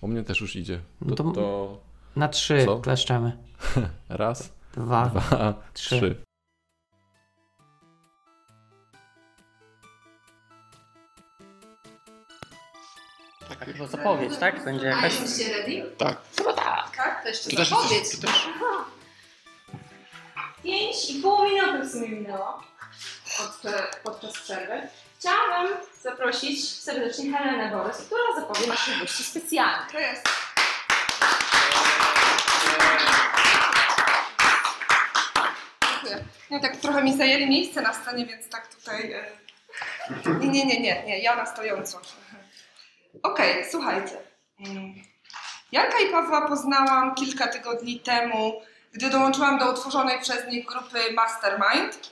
U mnie też już idzie. No To, to- to Na trzy Co? kleszczemy. raz, Dwa. dwa, trzy. trzy. Chyba zapowiedź, tak? Będzie jakaś... A jesteście ready? Tak. Chyba tak. Tak? To jeszcze Ty też zapowiedź. ty też. Pięć i pół minuty w sumie minęło od, podczas przerwy. Chciałabym zaprosić serdecznie Helenę Borys, która zapowie naszych gości specjalnych. To jest. Dziękuję. No tak trochę mi zajęli miejsce na scenie, więc tak tutaj. e, Nie, nie, nie, nie, nie, ja na stojąco. Okej, słuchajcie. Mm. Jarka i Pawła poznałam kilka tygodni temu, gdy dołączyłam do utworzonej przez nich grupy Mastermind.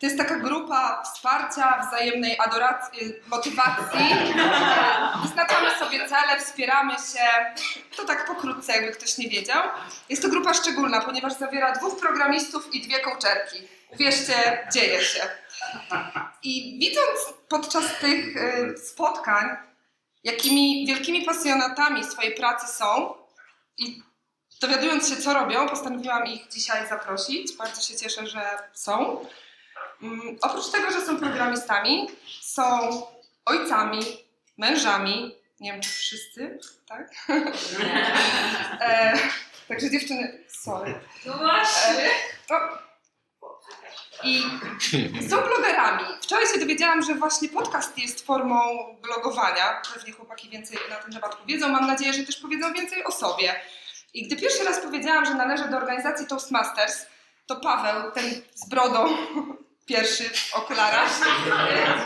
To jest taka grupa wsparcia, wzajemnej adoracji, motywacji. Wyznaczamy sobie cele, wspieramy się. To tak pokrótce, jakby ktoś nie wiedział. Jest to grupa szczególna, ponieważ zawiera dwóch programistów i dwie coacherki. Uwierzcie, dzieje się. I widząc podczas tych y, spotkań, jakimi wielkimi pasjonatami swojej pracy są i dowiadując się, co robią, postanowiłam ich dzisiaj zaprosić. Bardzo się cieszę, że są. Mm, oprócz tego, że są programistami, są ojcami, mężami, nie wiem czy wszyscy, tak? e, także dziewczyny, sorry. No właśnie. No. I są blogerami. Wczoraj się dowiedziałam, że właśnie podcast jest formą blogowania. Pewnie chłopaki więcej na ten temat powiedzą. Mam nadzieję, że też powiedzą więcej o sobie. I gdy pierwszy raz powiedziałam, że należę do organizacji Toastmasters, to Paweł, ten z brodą, pierwszy w okularach,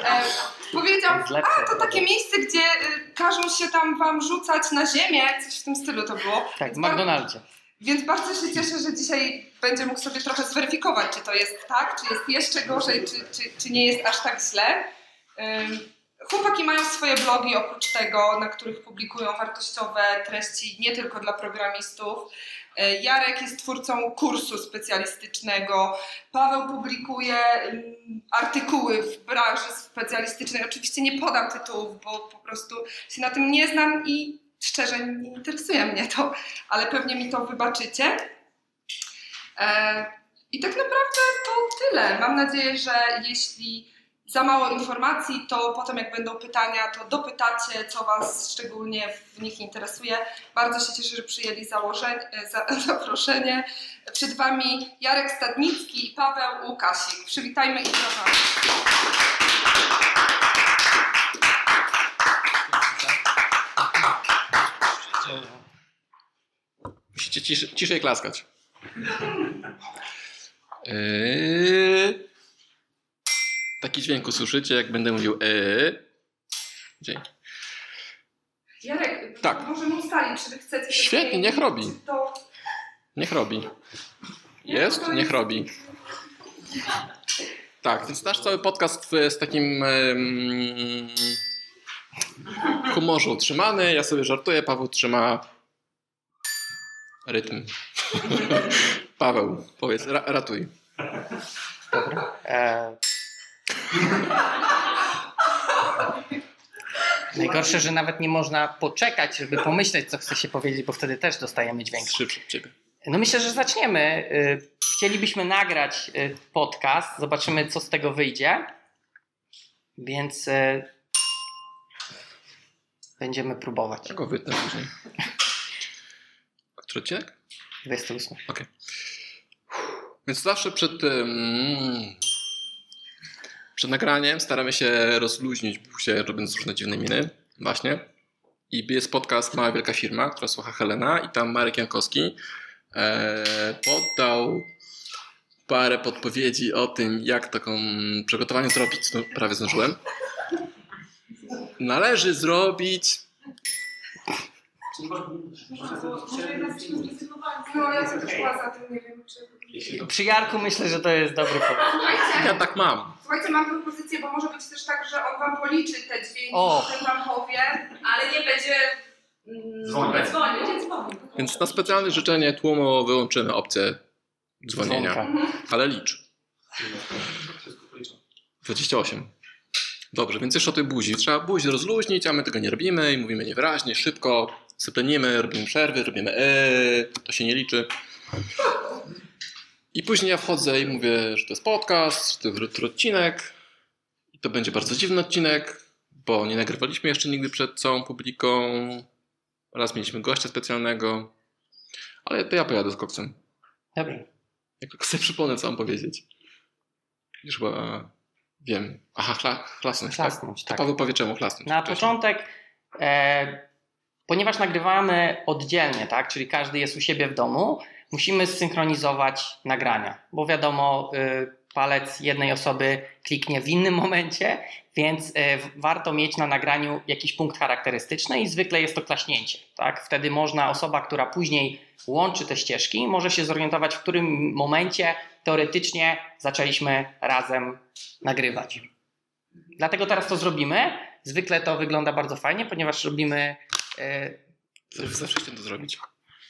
e, powiedział, a to takie miejsce, gdzie y, każą się tam wam rzucać na ziemię, coś w tym stylu to było. Tak, w McDonaldzie. więc bardzo się cieszę, że dzisiaj będzie mógł sobie trochę zweryfikować, czy to jest tak, czy jest jeszcze gorzej, czy, czy, czy nie jest aż tak źle. Chłopaki mają swoje blogi oprócz tego, na których publikują wartościowe treści nie tylko dla programistów. Y, Jarek jest twórcą kursu specjalistycznego. Paweł publikuje ym, artykuły w branży specjalistycznej. Oczywiście nie podam tytułów, bo po prostu się na tym nie znam i szczerze nie interesuje mnie to, ale pewnie mi to wybaczycie. E, I tak naprawdę to tyle. Mam nadzieję, że jeśli za mało informacji, to potem jak będą pytania, to dopytacie, co Was szczególnie w nich interesuje. Bardzo się cieszę, że przyjęli e, za, zaproszenie. Przed Wami Jarek Stadnicki i Paweł Łukasik. Przywitajmy ich brawa. Musicie ciszej, klaskać. Eee, taki dźwięk usłyszycie, jak będę mówił eee. Dzięki. Jarek, Tak. możemy ustalić, czy Wy chcecie... Świetnie, niech robi. To... Niech robi. Jest? Niech robi. Tak, więc nasz cały podcast jest takim em, humorze utrzymany. Ja sobie żartuję, Paweł trzyma rytm. Paweł, powiedz, ra, ratuj. E... Najgorsze, że nawet nie można poczekać, żeby pomyśleć, co chce się powiedzieć, bo wtedy też dostajemy dźwięk. Szybszy od ciebie. No myślę, że zaczniemy. Y, Chcielibyśmy nagrać y, podcast, zobaczymy, co z tego wyjdzie. Więc y, będziemy próbować. Ja go wytnę później. Który odcinek? 28. Więc zawsze przed, em, przed nagraniem staramy się rozluźnić buzię, robiąc różne dziwne miny. Właśnie. I jest podcast Mała Wielka Firma, która słucha Helena i tam Marek Jankowski e, poddał parę podpowiedzi o tym, jak taką przygotowanie zrobić. No, prawie zdążyłem. Należy zrobić No, ja też szła za tym, nie wiem, czy... Przy Jarku myślę, że to jest dobry pomysł. Ja tak mam. Słuchajcie, mam propozycję, bo może być też tak, że on wam policzy te dźwięki, O. potem wam powie. Ale nie będzie mm, Dzwonię. dzwonił, nie dzwonił. Więc na specjalne życzenie tłumu wyłączymy opcję dzwonienia. Dzwonka. Ale licz. 28. Dobrze, więc jeszcze o tej buzi. Trzeba buzi rozluźnić, a my tego nie robimy i mówimy niewyraźnie, szybko. syplenimy, robimy przerwy, robimy eee, to się nie liczy. I później ja wchodzę i mówię, że to jest podcast, że to jest odcinek. I to będzie bardzo dziwny odcinek, bo nie nagrywaliśmy jeszcze nigdy przed całą publiką. Raz mieliśmy gościa specjalnego. Ale to ja pojadę z koksem. Dobrze. Jak tylko sobie przypomnę, co mam powiedzieć. Już chyba wiem. Aha, chla, chlasnąć. Tak? Chlasnąć, To tak. Paweł powie czemu chlasnąć. Na wcześniej. początek, e, ponieważ nagrywamy oddzielnie, tak, czyli każdy jest u siebie w domu, musimy zsynchronizować nagrania, bo wiadomo, y, palec jednej osoby kliknie w innym momencie, więc w- warto mieć na nagraniu jakiś punkt charakterystyczny i zwykle jest to klaśnięcie. Tak? Wtedy można, osoba, która później łączy te ścieżki, może się zorientować, w którym momencie teoretycznie zaczęliśmy razem nagrywać. Dlatego teraz to zrobimy. Zwykle to wygląda bardzo fajnie, ponieważ robimy Zawsze, zawsze chciałem to zrobić.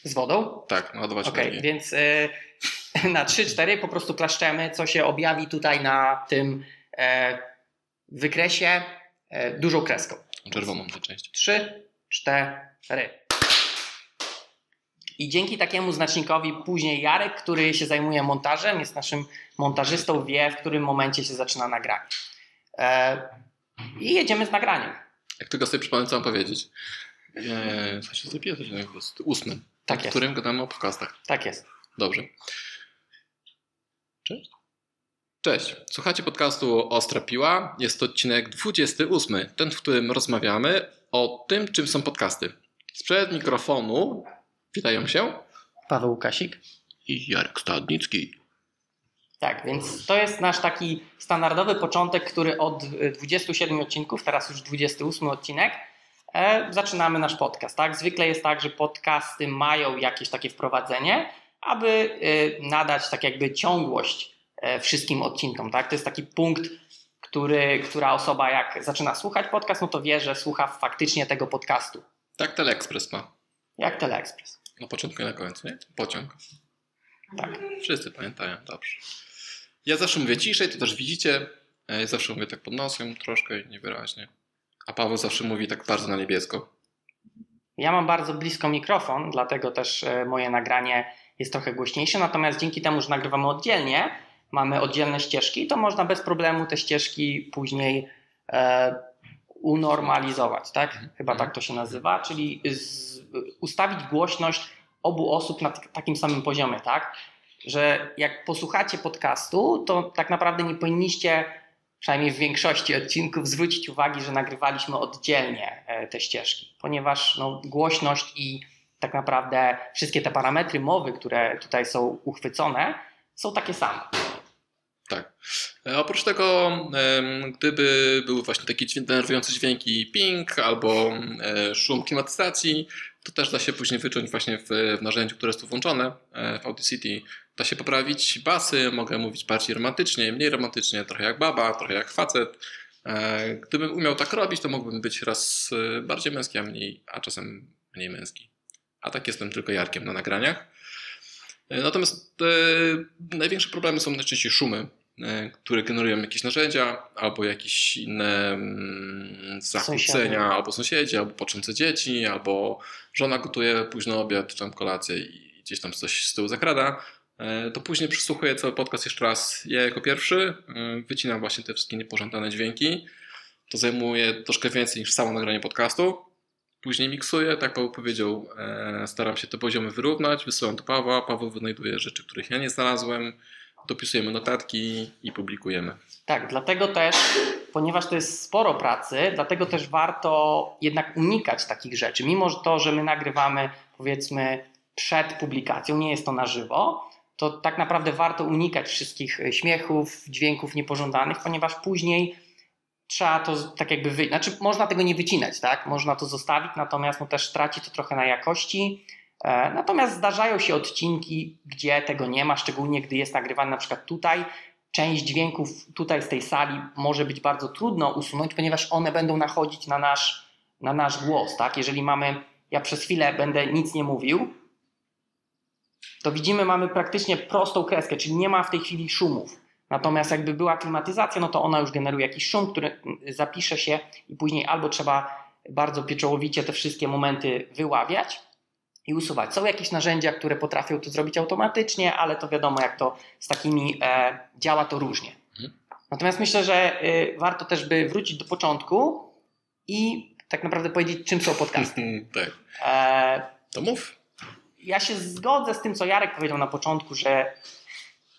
Z wodą. Tak, naładować Okej, energię. więc e, na 3-4 po prostu klaszczemy, co się objawi tutaj na tym e, wykresie e, dużą kreską. Czerwoną tę część. 3, 4. I dzięki takiemu znacznikowi później Jarek, który się zajmuje montażem, jest naszym montażystą, wie w którym momencie się zaczyna nagranie. E, I jedziemy z nagraniem. Jak tylko sobie przypomnę, co mam powiedzieć. Eee, co się zrobiło? To Tak w jest. którym gadamy o podcastach. Tak jest. Dobrze. Cześć. Cześć. Słuchacie podcastu Ostra Piła. Jest to odcinek 28. Ten, w którym rozmawiamy o tym, czym są podcasty. Sprzed mikrofonu witają się Paweł Łukasik. i Jarek Stadnicki. Tak, więc to jest nasz taki standardowy początek, który od y, 27 odcinków, teraz już 28 odcinek, zaczynamy nasz podcast. Tak? Zwykle jest tak, że podcasty mają jakieś takie wprowadzenie, aby y, nadać tak jakby ciągłość e, wszystkim odcinkom. Tak? To jest taki punkt, który, która osoba jak zaczyna słuchać podcast, no to wie, że słucha faktycznie tego podcastu. Tak Teleexpress ma. Jak Teleexpress. Na początku i na końcu, nie? Pociąg. Tak. Wszyscy pamiętają, dobrze. Ja zawsze mówię ciszej, to też widzicie. Ja zawsze mówię tak pod nosem, troszkę niewyraźnie. A Paweł zawsze mówi tak bardzo na niebiesko. Ja mam bardzo blisko mikrofon, dlatego też e, moje nagranie jest trochę głośniejsze. Natomiast dzięki temu, że nagrywamy oddzielnie, mamy oddzielne ścieżki, to można bez problemu te ścieżki później e, unormalizować, tak? Chyba tak to się nazywa, czyli z, ustawić głośność obu osób na t- takim samym poziomie, tak? Że jak posłuchacie podcastu, to tak naprawdę nie powinniście przynajmniej w większości odcinków zwrócić uwagi, że nagrywaliśmy oddzielnie e, te ścieżki, ponieważ no, głośność i tak naprawdę wszystkie te parametry mowy, które tutaj są uchwycone, są takie same. Tak. E, Oprócz tego, gdyby były właśnie takie denerwujące dźwięki ping albo e, szum klimatyzacji, to też da się później wyczuć właśnie w, w narzędziu, które jest tu włączone e, w Audacity. Da się poprawić basy, mogę mówić bardziej romantycznie, mniej romantycznie, trochę jak baba, trochę jak facet. E, Gdybym umiał tak robić, to mógłbym być raz e, bardziej męski, a, mniej, a czasem mniej męski. A tak jestem tylko Jarkiem na nagraniach. Natomiast największe problemy są najczęściej szumy, które generują jakieś narzędzia, albo jakieś inne mm, zakłócenia, albo sąsiedzi, albo począce dzieci, albo żona gotuje późno obiad czy tam kolację i gdzieś tam coś z tyłu zakrada. E, To później przesłuchuję cały podcast jeszcze raz. Ja jako pierwszy e, wycinam właśnie te wszystkie niepożądane dźwięki. To zajmuje troszkę więcej niż samo nagranie podcastu. Później miksuję, tak Paweł powiedział, e, staram się te poziomy wyrównać, wysyłam do Pawła, Paweł wynajduje rzeczy, których ja nie znalazłem, dopisujemy notatki i publikujemy. Tak, dlatego też, ponieważ to jest sporo pracy, dlatego też warto jednak unikać takich rzeczy. Mimo to, że my nagrywamy powiedzmy przed publikacją, nie jest to na żywo, to tak naprawdę warto unikać wszystkich e, śmiechów, dźwięków niepożądanych, ponieważ później trzeba to tak jakby wy... Znaczy można tego nie wycinać, tak? Można to zostawić, natomiast no też traci to trochę na jakości. E, Natomiast zdarzają się odcinki, gdzie tego nie ma, szczególnie gdy jest nagrywany na przykład tutaj. Część dźwięków tutaj z tej sali może być bardzo trudno usunąć, ponieważ one będą nachodzić na nasz, na nasz głos. Tak? Jeżeli mamy, ja przez chwilę będę nic nie mówił, to widzimy, mamy praktycznie prostą kreskę, czyli nie ma w tej chwili szumów. Natomiast jakby była klimatyzacja, no to ona już generuje jakiś szum, który mm, zapisze się i później albo trzeba bardzo pieczołowicie te wszystkie momenty wyławiać i usuwać. Są jakieś narzędzia, które potrafią to zrobić automatycznie, ale to wiadomo, jak to z takimi e, działa to różnie. Mhm. Natomiast myślę, że y, warto też by wrócić do początku i tak naprawdę powiedzieć, czym są podcasty. tak. E, To mów. ja się zgodzę z tym, co Jarek powiedział na początku, że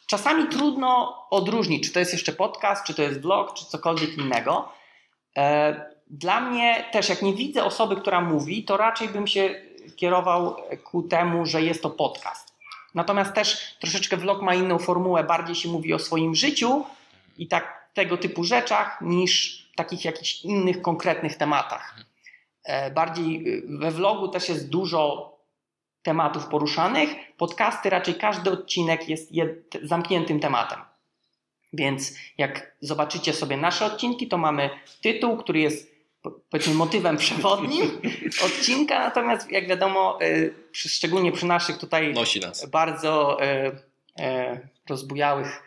czasami trudno odróżnić, czy to jest jeszcze podcast, czy to jest vlog, czy cokolwiek innego. E, Dla mnie też, jak nie widzę osoby, która mówi, to raczej bym się kierował ku temu, że jest to podcast. Natomiast też troszeczkę vlog ma inną formułę, bardziej się mówi o swoim życiu i tak tego typu rzeczach niż takich jakichś innych konkretnych tematach. E, Bardziej y, we vlogu też jest dużo tematów poruszanych. Podcasty raczej każdy odcinek jest zamkniętym tematem. Więc jak zobaczycie sobie nasze odcinki, to mamy tytuł, który jest powiedzmy motywem przewodnim odcinka, natomiast jak wiadomo, y, szczególnie przy naszych tutaj bardzo e, e, rozbujałych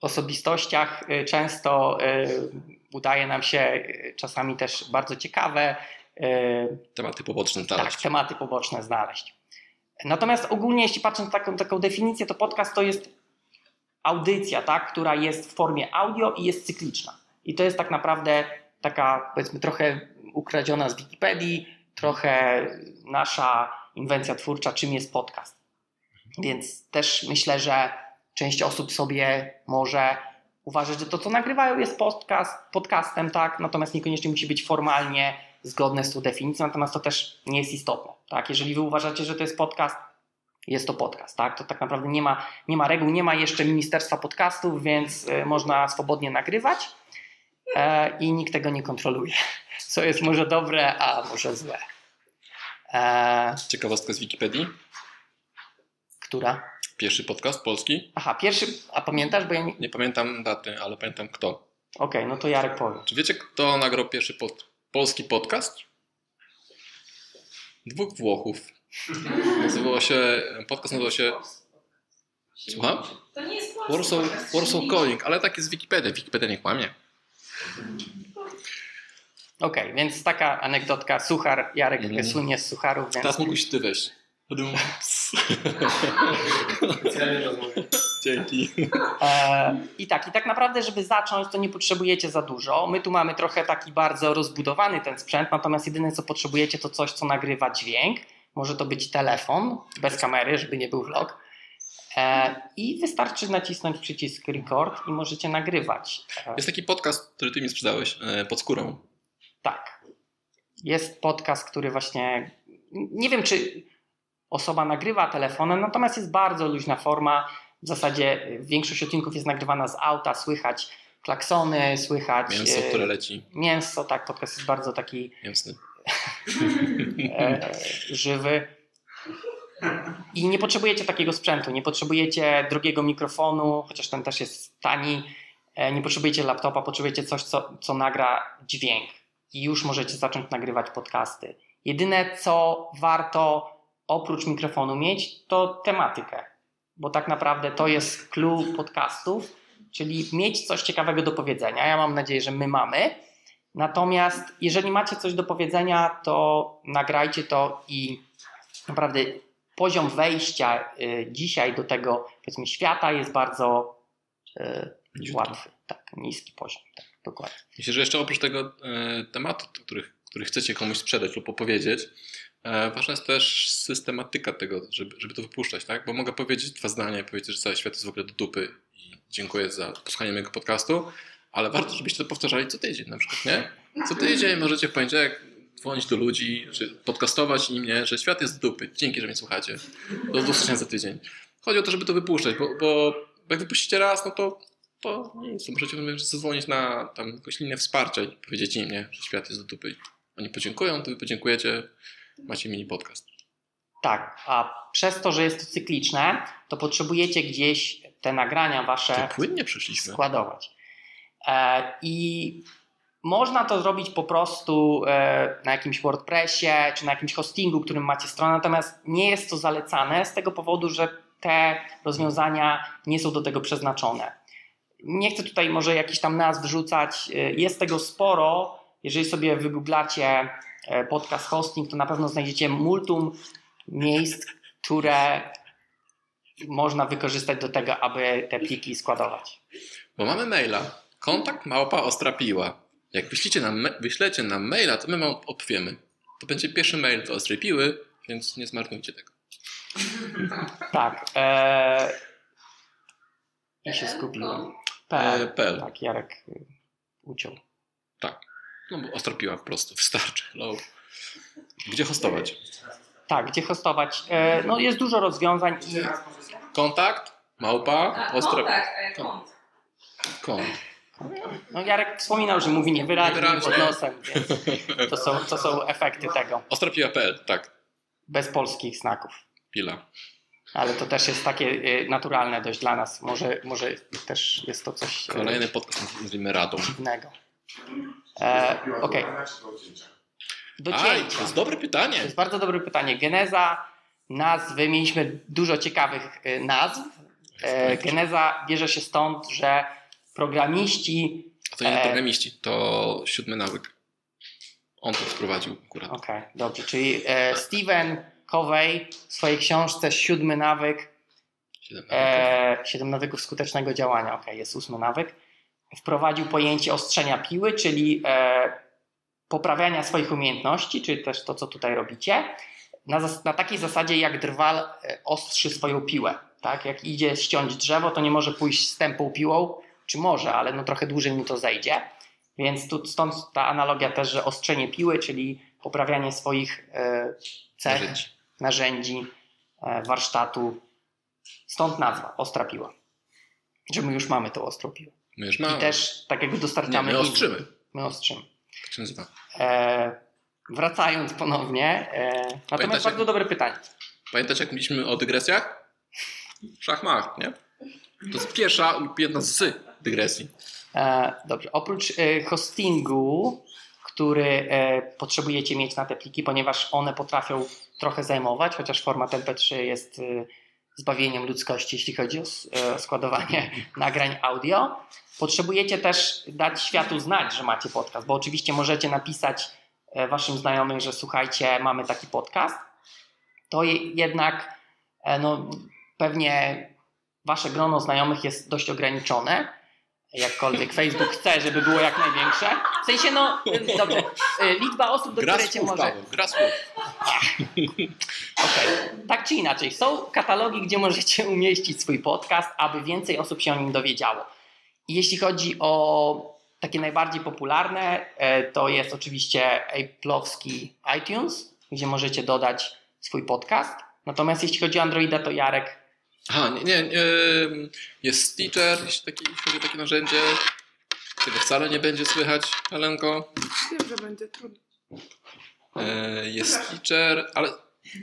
osobistościach często udaje nam się czasami też bardzo ciekawe Tematy poboczne tak, znaleźć. tematy poboczne znaleźć. Natomiast ogólnie, jeśli patrząc na taką, taką definicję, to podcast to jest audycja, tak, która jest w formie audio i jest cykliczna. I to jest tak naprawdę taka, powiedzmy, trochę ukradziona z Wikipedii, trochę nasza inwencja twórcza, czym jest podcast. Więc też myślę, że część osób sobie może uważać, że to, co nagrywają, jest podcast, podcastem, tak, natomiast niekoniecznie musi być formalnie zgodne z tą definicją, natomiast to też nie jest istotne. Tak? Jeżeli wy uważacie, że to jest podcast, jest to podcast, tak? To tak naprawdę nie ma, nie ma reguł, nie ma jeszcze Ministerstwa Podcastów, więc y, można swobodnie nagrywać i nikt tego nie kontroluje. Co jest może dobre, a może złe. E, Ciekawostka z Wikipedii. która? Pierwszy podcast polski. Aha, pierwszy, a pamiętasz, bo ja nie... Nie pamiętam daty, ale pamiętam kto. Okej, no to Jarek powie. Czy wiecie, kto nagrał pierwszy pod, polski podcast? Dwóch Włochów. Nazywało się, podcast nazywał się Słucham? To nie jest polski Warsaw, Warsaw Calling, ale tak jest Wikipedia. Wikipedia nie kłamie. Okej, więc taka anegdotka. Suchar, Jarek Mhm. słynie z sucharów, więc... Teraz mógłbyś ty wejść. Dzięki. E, I tak, i tak naprawdę, żeby zacząć, to nie potrzebujecie za dużo. My tu mamy trochę taki bardzo rozbudowany ten sprzęt, natomiast jedyne co potrzebujecie to coś, co nagrywa dźwięk. Może to być telefon bez kamery, żeby nie był vlog. E, I wystarczy nacisnąć przycisk record i możecie nagrywać. E, Jest taki podcast, który ty mi sprzedałeś, e, pod skórą. tak. Jest podcast, który właśnie. Nie wiem, czy osoba nagrywa telefonem, natomiast jest bardzo luźna forma. W zasadzie większość odcinków jest nagrywana z auta, słychać klaksony, słychać Mięso, które leci. mięso, tak, podcast jest bardzo taki Mięsny. żywy. I nie potrzebujecie takiego sprzętu, nie potrzebujecie drogiego mikrofonu, chociaż ten też jest tani. E, nie potrzebujecie laptopa, potrzebujecie coś, co, co nagra dźwięk. I już możecie zacząć nagrywać podcasty. Jedyne, co warto oprócz mikrofonu mieć, to tematykę. Bo tak naprawdę to jest clue podcastów, czyli mieć coś ciekawego do powiedzenia. Ja mam nadzieję, że my mamy. Natomiast jeżeli macie coś do powiedzenia, to nagrajcie to i naprawdę poziom wejścia y, dzisiaj do tego powiedzmy świata jest bardzo y, Niziutki. łatwy. Tak, niski poziom. Tak, dokładnie. Myślę, że jeszcze oprócz tego e, tematu, który, który chcecie komuś sprzedać lub opowiedzieć, ważna jest też systematyka tego, żeby, żeby to wypuszczać, tak? Bo mogę powiedzieć dwa zdania i powiedzieć, że cały świat jest w ogóle do dupy i dziękuję za posłuchanie mojego podcastu, ale warto, żebyście to powtarzali co tydzień na przykład, nie? Co tydzień możecie w poniedziałek dzwonić do ludzi, czy podcastować im, nie? Że świat jest dupy. Dzięki, że mnie słuchacie. Do usłyszenia za tydzień. Chodzi o to, żeby to wypuszczać, bo, bo jak wypuścicie raz, no to to nic, możecie zadzwonić na tam jakąś linię wsparcia i powiedzieć im, nie, że świat jest do dupy. Oni podziękują, to wy podziękujecie, macie mini podcast. Tak, a przez to, że jest to cykliczne, to potrzebujecie gdzieś te nagrania wasze To płynnie składować. E, I można to zrobić po prostu e, na jakimś WordPressie czy na jakimś hostingu, którym macie stronę, natomiast nie jest to zalecane z tego powodu, że te rozwiązania nie są do tego przeznaczone. Nie chcę tutaj może jakichś tam nazw wrzucać, e, jest tego sporo. Jeżeli sobie wygooglacie e, podcast hosting, to na pewno znajdziecie multum miejsc, które można wykorzystać do tego, aby te pliki składować. Bo mamy maila. Kontakt małpa ostrapiła. Jak wyślecie nam, wyślecie nam maila, to my wam odpowiemy. To będzie pierwszy mail do ostrej piły, więc nie zmarnujcie tego. Tak. E... I się skupiłem. E, PL. PL. Tak, Jarek y, uciął. No bo ostra piła po prostu, wystarczy. Hello. Gdzie hostować? Tak, gdzie hostować? E, no jest dużo rozwiązań i Kontakt, małpa, A, ostra... kontakt, e, kont. Kont. No Jarek wspominał, że mówi niewyraźnie Niewyraźnie. pod nosem, więc to są, to są efekty tego, Ostrapiła.pl, tak. bez polskich znaków. Pila. Ale to też jest takie y, naturalne dość dla nas. Może, może też jest to coś y, Kolejny podcast nazwijmy Radą. dziwnego. E, Okej, do A, cięcia. to jest dobre pytanie. To jest bardzo dobre pytanie. Geneza nazwy, mieliśmy dużo ciekawych y, nazw. E, Geneza bierze się stąd, że programiści. A to nie E. programiści, to siódmy nawyk. On to wprowadził akurat. Okej, dobrze. Czyli e, Steven Covey w swojej książce Siódmy nawyk, Siedem nawyków. e, Siedem nawyków skutecznego działania, okej, jest ósmy nawyk, wprowadził pojęcie ostrzenia piły, czyli e, poprawiania swoich umiejętności, czyli też to, co tutaj robicie, na, zas- na takiej zasadzie, jak drwal e, ostrzy swoją piłę. Tak? Jak idzie ściąć drzewo, to nie może pójść z tępą piłą, czy może, ale no trochę dłużej mu to zejdzie. Więc tu, stąd ta analogia też, że ostrzenie piły, czyli poprawianie swoich e, cech, Narzędzi. narzędzi, e, warsztatu. Stąd nazwa, ostra piła. Że my już mamy tą ostrą piłę. My już I mamy. też tak jakby Nie, dostarczamy. my innym. ostrzymy. My ostrzymy. Tak się nazywa. E, wracając ponownie. E, natomiast Pamiętacie- bardzo dobre pytanie. Pamiętacie, jak mówiliśmy o dygresjach? Szachmat, nie? To jest pierwsza lub jedna z dygresji. E, dobrze. Oprócz e, hostingu, który e, potrzebujecie mieć na te pliki, ponieważ one potrafią trochę zajmować, chociaż format MP3 jest e, zbawieniem ludzkości, jeśli chodzi o e, składowanie nagrań audio. Potrzebujecie też dać światu znać, że macie podcast, bo oczywiście możecie napisać e, waszym znajomym, że słuchajcie, mamy taki podcast. To je, jednak no, pewnie wasze grono znajomych jest dość ograniczone jakkolwiek Facebook chce, żeby było jak największe. W sensie, no, dobrze, y, liczba osób, do Gra której cię może... Paweł, gra. Okej, tak czy inaczej, są katalogi, gdzie możecie umieścić swój podcast, aby więcej osób się o nim dowiedziało. I jeśli chodzi o takie najbardziej popularne, e, to jest oczywiście Apple'owski iTunes, gdzie możecie dodać swój podcast. Natomiast jeśli chodzi o Androida, to Jarek Aha, nie, nie, nie. Jest Stitcher, jeśli, taki, chodzi o takie narzędzie. Tego wcale nie będzie słychać, Helenko. Wiem, że będzie trudno. E, Jest Stitcher, ale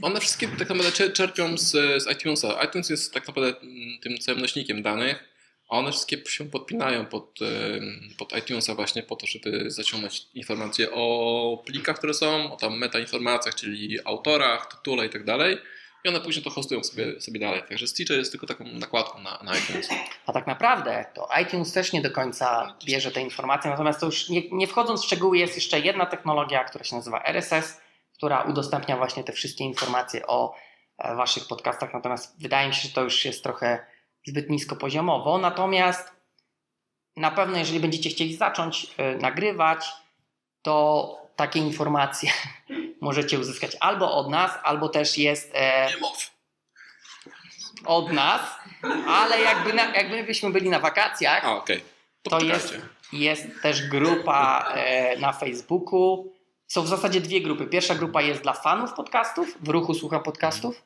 one wszystkie tak naprawdę czer- czerpią z, z iTunesa. iTunes jest tak naprawdę mm, tym całym nośnikiem danych, a one wszystkie się podpinają pod, pod iTunesa właśnie po to, żeby zaciągnąć informacje o plikach, które są, o tam metainformacjach, czyli autorach, tytule i tak dalej. I one później to hostują sobie, sobie dalej. Także Stitcher jest tylko taką nakładką na, na iTunes. A tak naprawdę to iTunes też nie do końca bierze te informacje, natomiast to już nie, nie wchodząc w szczegóły jest jeszcze jedna technologia, która się nazywa RSS, która udostępnia właśnie te wszystkie informacje o e, waszych podcastach, natomiast wydaje mi się, że to już jest trochę zbyt nisko poziomowo, natomiast na pewno jeżeli będziecie chcieli zacząć e, nagrywać, to takie informacje możecie uzyskać albo od nas, albo też jest e, od nas, ale jakby, na, jakby byśmy byli na wakacjach, A, okej. To, jest- jest też grupa e, na Facebooku. Są w zasadzie dwie grupy. Pierwsza grupa jest dla fanów podcastów, w ruchu słucham podcastów.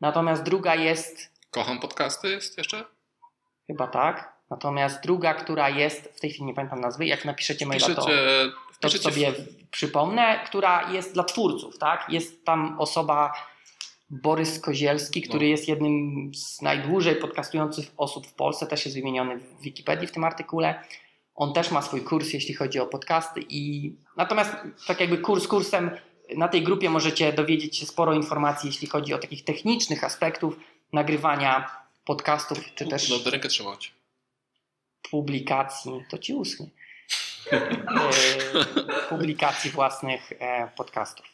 Natomiast druga jest, Kocham podcasty jest jeszcze? chyba tak, natomiast druga, która jest, w tej chwili nie pamiętam nazwy, jak napiszecie maila, to, to sobie przypomnę, która jest dla twórców, tak? Jest tam osoba Borys Kozielski, który No. jest jednym z najdłużej podcastujących osób w Polsce, też jest wymieniony w Wikipedii w tym artykule. On też ma swój kurs, jeśli chodzi o podcasty i natomiast tak jakby kurs kursem na tej grupie możecie dowiedzieć się sporo informacji, jeśli chodzi o takich technicznych aspektów nagrywania podcastów, czy też No, do rękę trzymać. Publikacji, to ci uschnie. e, publikacji własnych e, podcastów.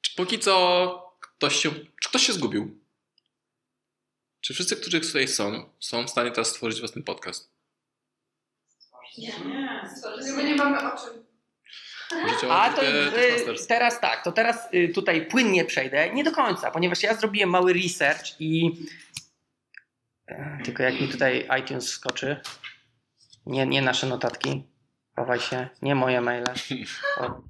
Czy póki co ktoś się, czy ktoś się zgubił? Czy wszyscy, którzy tutaj są, są w stanie teraz stworzyć własny podcast? Nie. My nie mamy o czym. A to y, teraz tak, to teraz y, tutaj płynnie przejdę. Nie do końca, ponieważ ja zrobiłem mały research i e, tylko jak mi tutaj iTunes skoczy. Nie, nie nasze notatki. Chowaj się. Nie moje maile. O,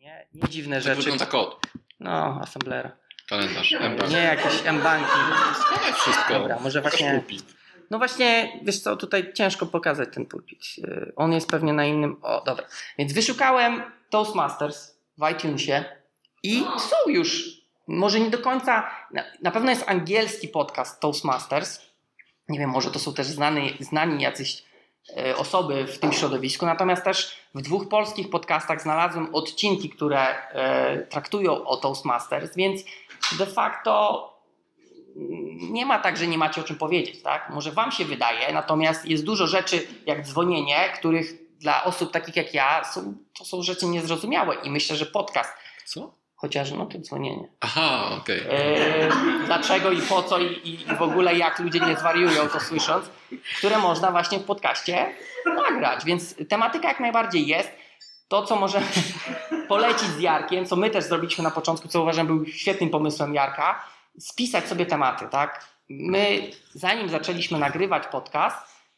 nie, nie dziwne Tak rzeczy. wygląda kod, No, Assemblera. kalendarz, mBank. Nie jakieś M-banki. Schowaj wszystko. Dobra, może Pokaż właśnie- pulpit. No właśnie, wiesz co, tutaj ciężko pokazać ten pulpit. Yy, On jest pewnie na innym. O, dobra. Więc wyszukałem Toastmasters w iTunesie i są już, może nie do końca, na, pewno jest angielski podcast Toastmasters. Nie wiem, może to są też znani, znani jacyś osoby w tym środowisku, natomiast też w dwóch polskich podcastach znalazłem odcinki, które e, traktują o Toastmasters, więc de facto nie ma tak, że nie macie o czym powiedzieć, tak? Może wam się wydaje, natomiast jest dużo rzeczy jak dzwonienie, których dla osób takich jak ja są, to są rzeczy niezrozumiałe i myślę, że podcast, Co? Chociaż no to dzwonienie. Aha, okej. E, dlaczego i po co i, i w ogóle jak ludzie nie zwariują to słysząc, które można właśnie w podcaście nagrać, więc tematyka jak najbardziej jest. To, co możemy polecić z Jarkiem, co my też zrobiliśmy na początku, co uważam był świetnym pomysłem Jarka, spisać sobie tematy, tak? My, zanim zaczęliśmy nagrywać podcast,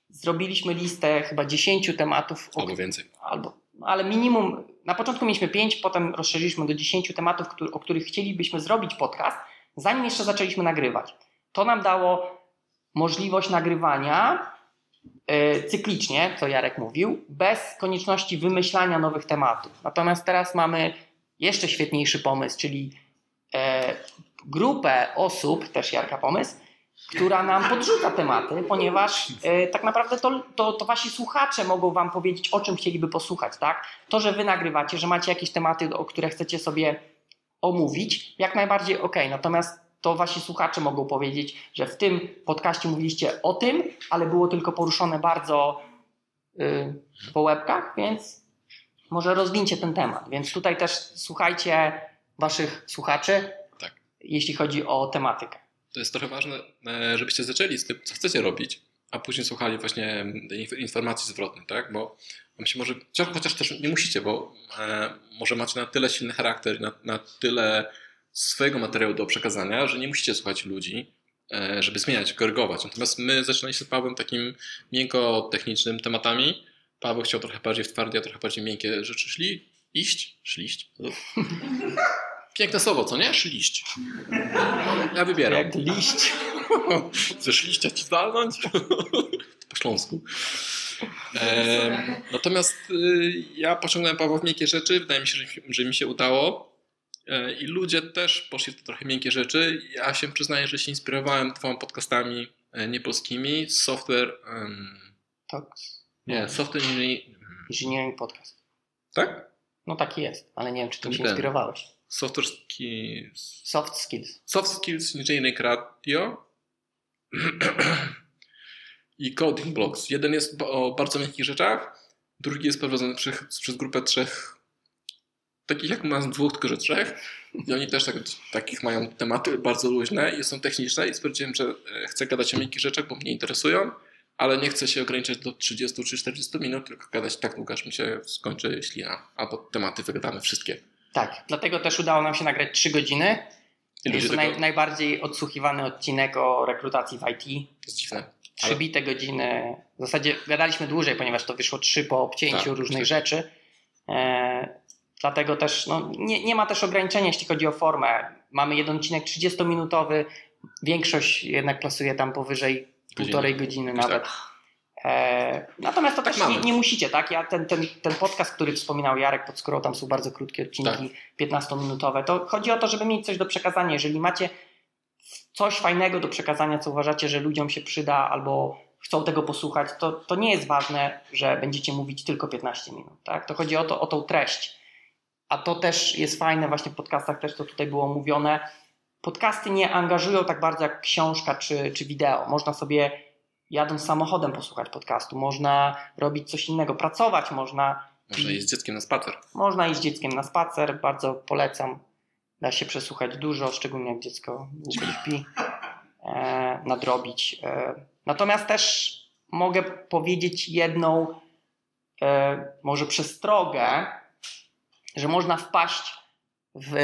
zrobiliśmy listę chyba 10 tematów, Albo więcej. albo, ale minimum, na początku mieliśmy 5, potem rozszerzyliśmy do 10 tematów, o których chcielibyśmy zrobić podcast, zanim jeszcze zaczęliśmy nagrywać. To nam dało możliwość nagrywania e, cyklicznie, co Jarek mówił, bez konieczności wymyślania nowych tematów. Natomiast teraz mamy jeszcze świetniejszy pomysł, czyli e, grupę osób, też Jarka pomysł, która nam podrzuca tematy, ponieważ e, tak naprawdę to, to, to wasi słuchacze mogą wam powiedzieć, o czym chcieliby posłuchać, tak? To, że wy nagrywacie, że macie jakieś tematy, o które chcecie sobie omówić, jak najbardziej ok. Natomiast to wasi słuchacze mogą powiedzieć, że w tym podcaście mówiliście o tym, ale było tylko poruszone bardzo y, po łebkach, więc może rozwincie ten temat. Więc tutaj też słuchajcie waszych słuchaczy, Tak. jeśli chodzi o tematykę. To jest trochę ważne, e, żebyście zaczęli z tym, co chcecie robić, a później słuchali właśnie inf- informacji zwrotnej, tak? Bo wam się może, chociaż- też nie musicie, bo e, może macie na tyle silny charakter, na, na tyle swojego materiału do przekazania, że nie musicie słuchać ludzi, e, żeby zmieniać, korygować. Natomiast my zaczynaliśmy z Pawłem takim miękko-technicznym tematami. Paweł chciał trochę bardziej w twardzie, a trochę bardziej miękkie rzeczy szli. Iść? Szliść? Piękne słowo, co nie? Szliść. Ja wybieram. Jak liść. Chcesz liścia ci walnąć? po śląsku. Em, natomiast y, ja pociągnąłem Pawła w miękkie rzeczy. Wydaje mi się, że, że mi się udało. E, I ludzie też poszli w te trochę miękkie rzeczy. Ja się przyznaję, że się inspirowałem dwoma podcastami e, niepolskimi. Software... Tak. nie, software engineering... Engineering podcast. Tak? No taki jest, ale nie wiem, czy tym się Ten. inspirowałeś. Software skills... Soft skills. Soft Skills Engineering Radio i Coding Blocks. Jeden jest o bardzo miękkich rzeczach, drugi jest prowadzony przez, przez grupę trzech, takich jak nas dwóch, tylko że trzech. I oni też tak, takich mają tematy bardzo luźne i są techniczne i stwierdziłem, że e, chcę gadać o miękkich rzeczach, bo mnie interesują, ale nie chcę się ograniczać do 30 czy 40 minut, tylko gadać tak długo, aż mi się skończy ślina, albo tematy wygadamy wszystkie. Tak, dlatego też udało nam się nagrać 3 godziny. I ludzie Jest to naj, najbardziej odsłuchiwany odcinek o rekrutacji w IT. jest dziwne. Trzy Ale- bite godziny. W zasadzie gadaliśmy dłużej, ponieważ to wyszło trzy po obcięciu Tak, różnych tak. rzeczy. E, dlatego też no, nie, nie ma też ograniczenia, jeśli chodzi o formę. Mamy jeden odcinek 30-minutowy, większość jednak plasuje tam powyżej półtorej godziny nawet. E, natomiast to Tak też nie, nie musicie, tak? Ja ten, ten, ten podcast, który wspominał Jarek pod skórą, tam są bardzo krótkie odcinki, 15-minutowe. To chodzi o to, żeby mieć coś do przekazania. Jeżeli macie coś fajnego do przekazania, co uważacie, że ludziom się przyda albo chcą tego posłuchać, to, to nie jest ważne, że będziecie mówić tylko 15 minut. Tak? To chodzi o, to, o tą treść. A to też jest fajne właśnie w podcastach, też to tutaj było mówione. Podcasty nie angażują tak bardzo jak książka czy, czy wideo. Można sobie jadąc samochodem posłuchać podcastu, można robić coś innego, pracować można, Można iść z dzieckiem na spacer. można iść z dzieckiem na spacer, bardzo polecam. Da się przesłuchać dużo, szczególnie jak dziecko długo śpi, e, nadrobić. E, natomiast też mogę powiedzieć jedną e, może przestrogę, że można wpaść w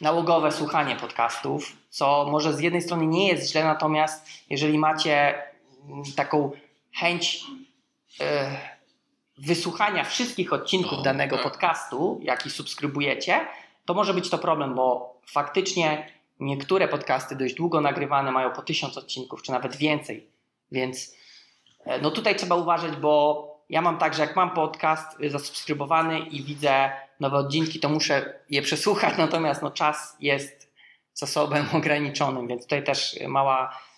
nałogowe słuchanie podcastów, co może z jednej strony nie jest źle, natomiast jeżeli macie taką chęć e, wysłuchania wszystkich odcinków No, danego tak. podcastu, jaki subskrybujecie, to może być to problem, bo faktycznie niektóre podcasty dość długo nagrywane mają po tysiąc odcinków, czy nawet więcej. Więc e, no tutaj trzeba uważać, bo ja mam tak, że jak mam podcast y, zasubskrybowany i widzę nowe odcinki, to muszę je przesłuchać, natomiast no, czas jest zasobem ograniczonym, więc tutaj też mała e,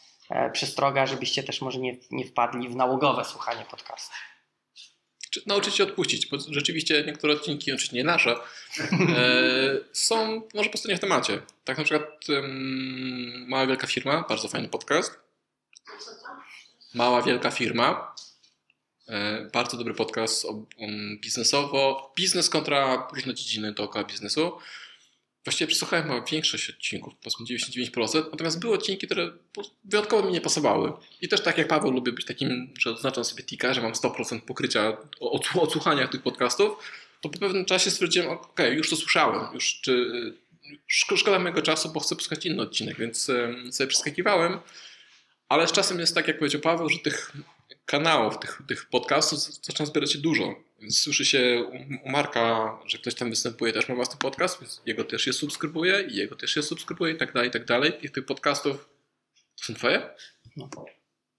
przestroga, żebyście też może nie, nie wpadli w nałogowe słuchanie podcastu. Czy nauczyć się odpuścić, bo rzeczywiście niektóre odcinki, oczywiście nie nasze, e, są może po stronie w temacie. Tak na przykład Mała Wielka Firma, bardzo fajny podcast. Mała Wielka Firma, e, bardzo dobry podcast biznesowo, biznes kontra różne dziedziny dookoła biznesu. Właściwie przesłuchałem większość odcinków, powiedzmy 99%, natomiast były odcinki, które wyjątkowo mi nie pasowały. I też tak jak Paweł lubię być takim, że odznaczam sobie tika, że mam 100% pokrycia odsłuchania tych podcastów, to po pewnym czasie stwierdziłem, okej, już to słyszałem, już czy, szko- szkoda mojego czasu, bo chcę posłuchać inny odcinek, więc sobie przeskakiwałem. Ale z czasem jest tak, jak powiedział Paweł, że tych kanałów, tych, tych podcastów zaczyna zbierać się dużo. Więc słyszy się u- Marka, że ktoś tam występuje, też ma własny podcast, więc jego też się subskrybuje i jego też się subskrybuje i tak dalej, i tak dalej. I tych podcastów to są twoje? No.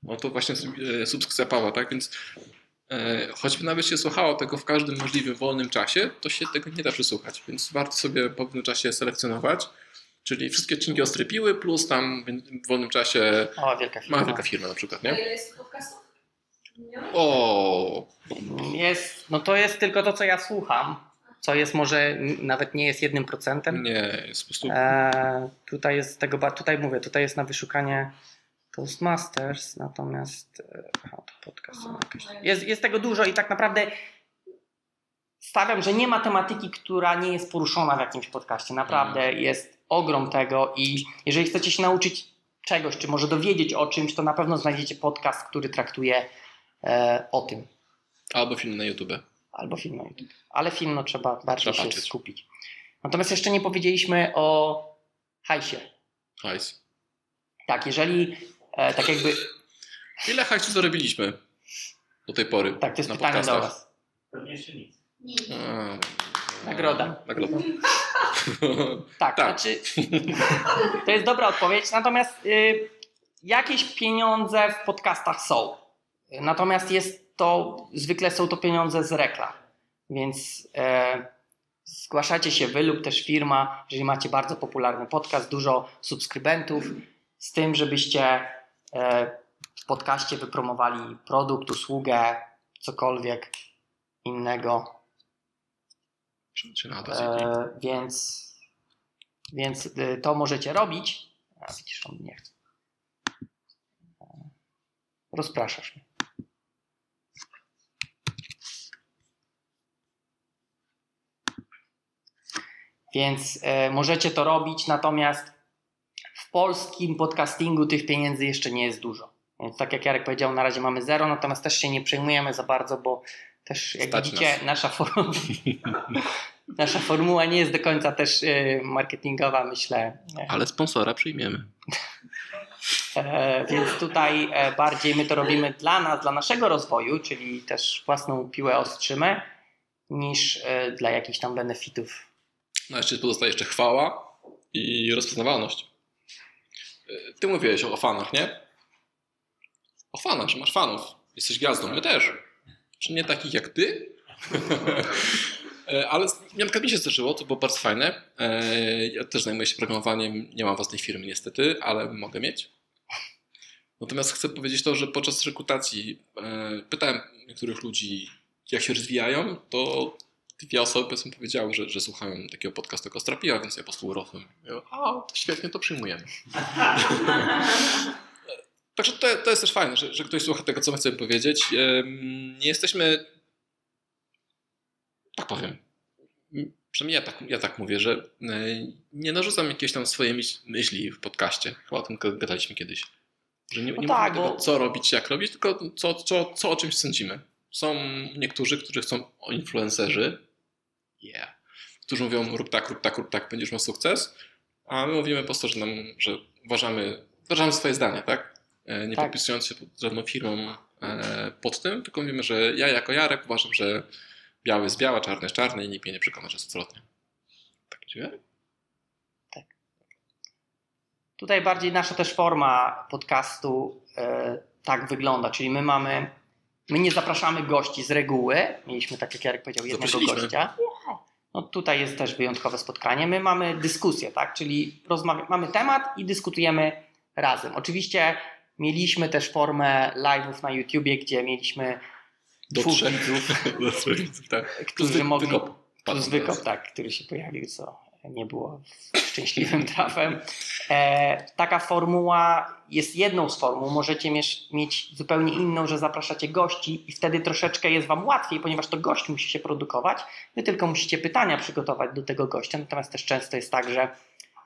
No to właśnie e, subskrypcja Pawła, tak? Więc e, choćby nawet się słuchało tego w każdym możliwym wolnym czasie, to się tego nie da przesłuchać, więc warto sobie po pewnym czasie selekcjonować. Czyli wszystkie odcinki ostrypiły, plus tam w wolnym czasie Mała wielka firma. mała wielka firma na przykład, nie? ile jest podcastów? O, Jest, no to jest tylko to, co ja słucham, co jest może nawet nie jest jednym procentem. nie, jest po prostu E, tutaj jest tego, tutaj mówię, tutaj jest na wyszukanie Toastmasters, natomiast e, aha, to podcast. Jest, jest tego dużo i tak naprawdę stawiam, że nie ma tematyki, która nie jest poruszona w jakimś podcaście. Naprawdę jest ogrom tego i jeżeli chcecie się nauczyć czegoś, czy może dowiedzieć o czymś, to na pewno znajdziecie podcast, który traktuje o tym. albo film na YouTube. Albo film na YouTube. Ale film no, trzeba bardziej Trzeba się patrzeć. skupić. Natomiast jeszcze nie powiedzieliśmy o hajsie. Hajs. Tak, jeżeli e, tak jakby. Ile hajsu zarobiliśmy do tej pory Tak, to jest na pytanie do podcastach? Was. Pewnie jeszcze nic. A, Nagroda. Nagroda. Tak, Tak. znaczy. To jest dobra odpowiedź. Natomiast y, jakieś pieniądze w podcastach są. Natomiast jest to, zwykle są to pieniądze z reklam. Więc e, zgłaszacie się wy lub też firma, jeżeli macie bardzo popularny podcast, dużo subskrybentów, z tym, żebyście e, w podcaście wypromowali produkt, usługę, cokolwiek innego. E, więc, więc y, to możecie robić. A widzisz, on nie chce. E, Rozpraszasz mnie. Więc e, możecie to robić, natomiast w polskim podcastingu tych pieniędzy jeszcze nie jest dużo. Więc tak jak Jarek powiedział, na razie mamy zero, natomiast też się nie przejmujemy za bardzo, bo też jak Stać widzicie, nas. nasza formuła, nasza formuła nie jest do końca też e, marketingowa, myślę. Ale sponsora przyjmiemy. E, więc tutaj bardziej my to robimy dla nas, dla naszego rozwoju, czyli też własną piłę ostrzymy, niż dla jakichś tam benefitów. No jeszcze pozostaje jeszcze chwała i rozpoznawalność. Ty mówiłeś o, fanach, nie? O fanach, że masz fanów. Jesteś gwiazdą, my też. Czy nie takich jak ty? E, Ale na przykład mi się zdarzyło, to było bardzo fajne. E, Ja też zajmuję się programowaniem, nie mam własnej firmy niestety, ale mogę mieć. Natomiast chcę powiedzieć to, że podczas rekrutacji e, pytałem niektórych ludzi, jak się rozwijają, to dwie osoby powiedzmy powiedziały, że, że słuchają takiego podcastu Kostrapiła, więc ja po prostu urosłem. A, to świetnie, to przyjmujemy. Także to, to jest też fajne, że, że ktoś słucha tego, co my chcemy powiedzieć. Nie jesteśmy, tak powiem, przynajmniej ja tak, ja tak mówię, że e, nie narzucam jakieś tam swoje myśl- myśli w podcaście. Chyba o tym gadaliśmy kiedyś. Że nie, No nie tak, mówimy tego, bo- co robić, jak robić, tylko co, co, co o czymś sądzimy. Są niektórzy, którzy chcą o influencerzy, yeah, którzy mówią rób tak, rób tak, rób tak, będziesz miał sukces, a my mówimy po prostu, że, nam, że uważamy, wyrażamy swoje zdanie, tak? E, Nie Tak. podpisując się pod żadną firmą e, pod tym, tylko mówimy, że ja jako Jarek uważam, że biały jest biała, czarny jest czarny i nikt mnie nie przekona, że jest odwrotnie. Tak dziwne? Tutaj bardziej nasza też forma podcastu e, tak wygląda, czyli my mamy, my nie zapraszamy gości z reguły. Mieliśmy, tak jak Jarek powiedział, jednego gościa. No tutaj jest też wyjątkowe spotkanie. My mamy dyskusję, tak? Czyli mamy temat i dyskutujemy razem. Oczywiście mieliśmy też formę live'ów na YouTubie, gdzie mieliśmy Do dwóch widzów, Do trzech widzów, tak. którzy mogli... wykop. Plus wykop, tak, który się pojawił, co nie było szczęśliwym trafem. E, taka formuła jest jedną z formuł. Możecie mieć, mieć zupełnie inną, że zapraszacie gości i wtedy troszeczkę jest Wam łatwiej, ponieważ to gość musi się produkować. Wy tylko musicie pytania przygotować do tego gościa. Natomiast też często jest tak, że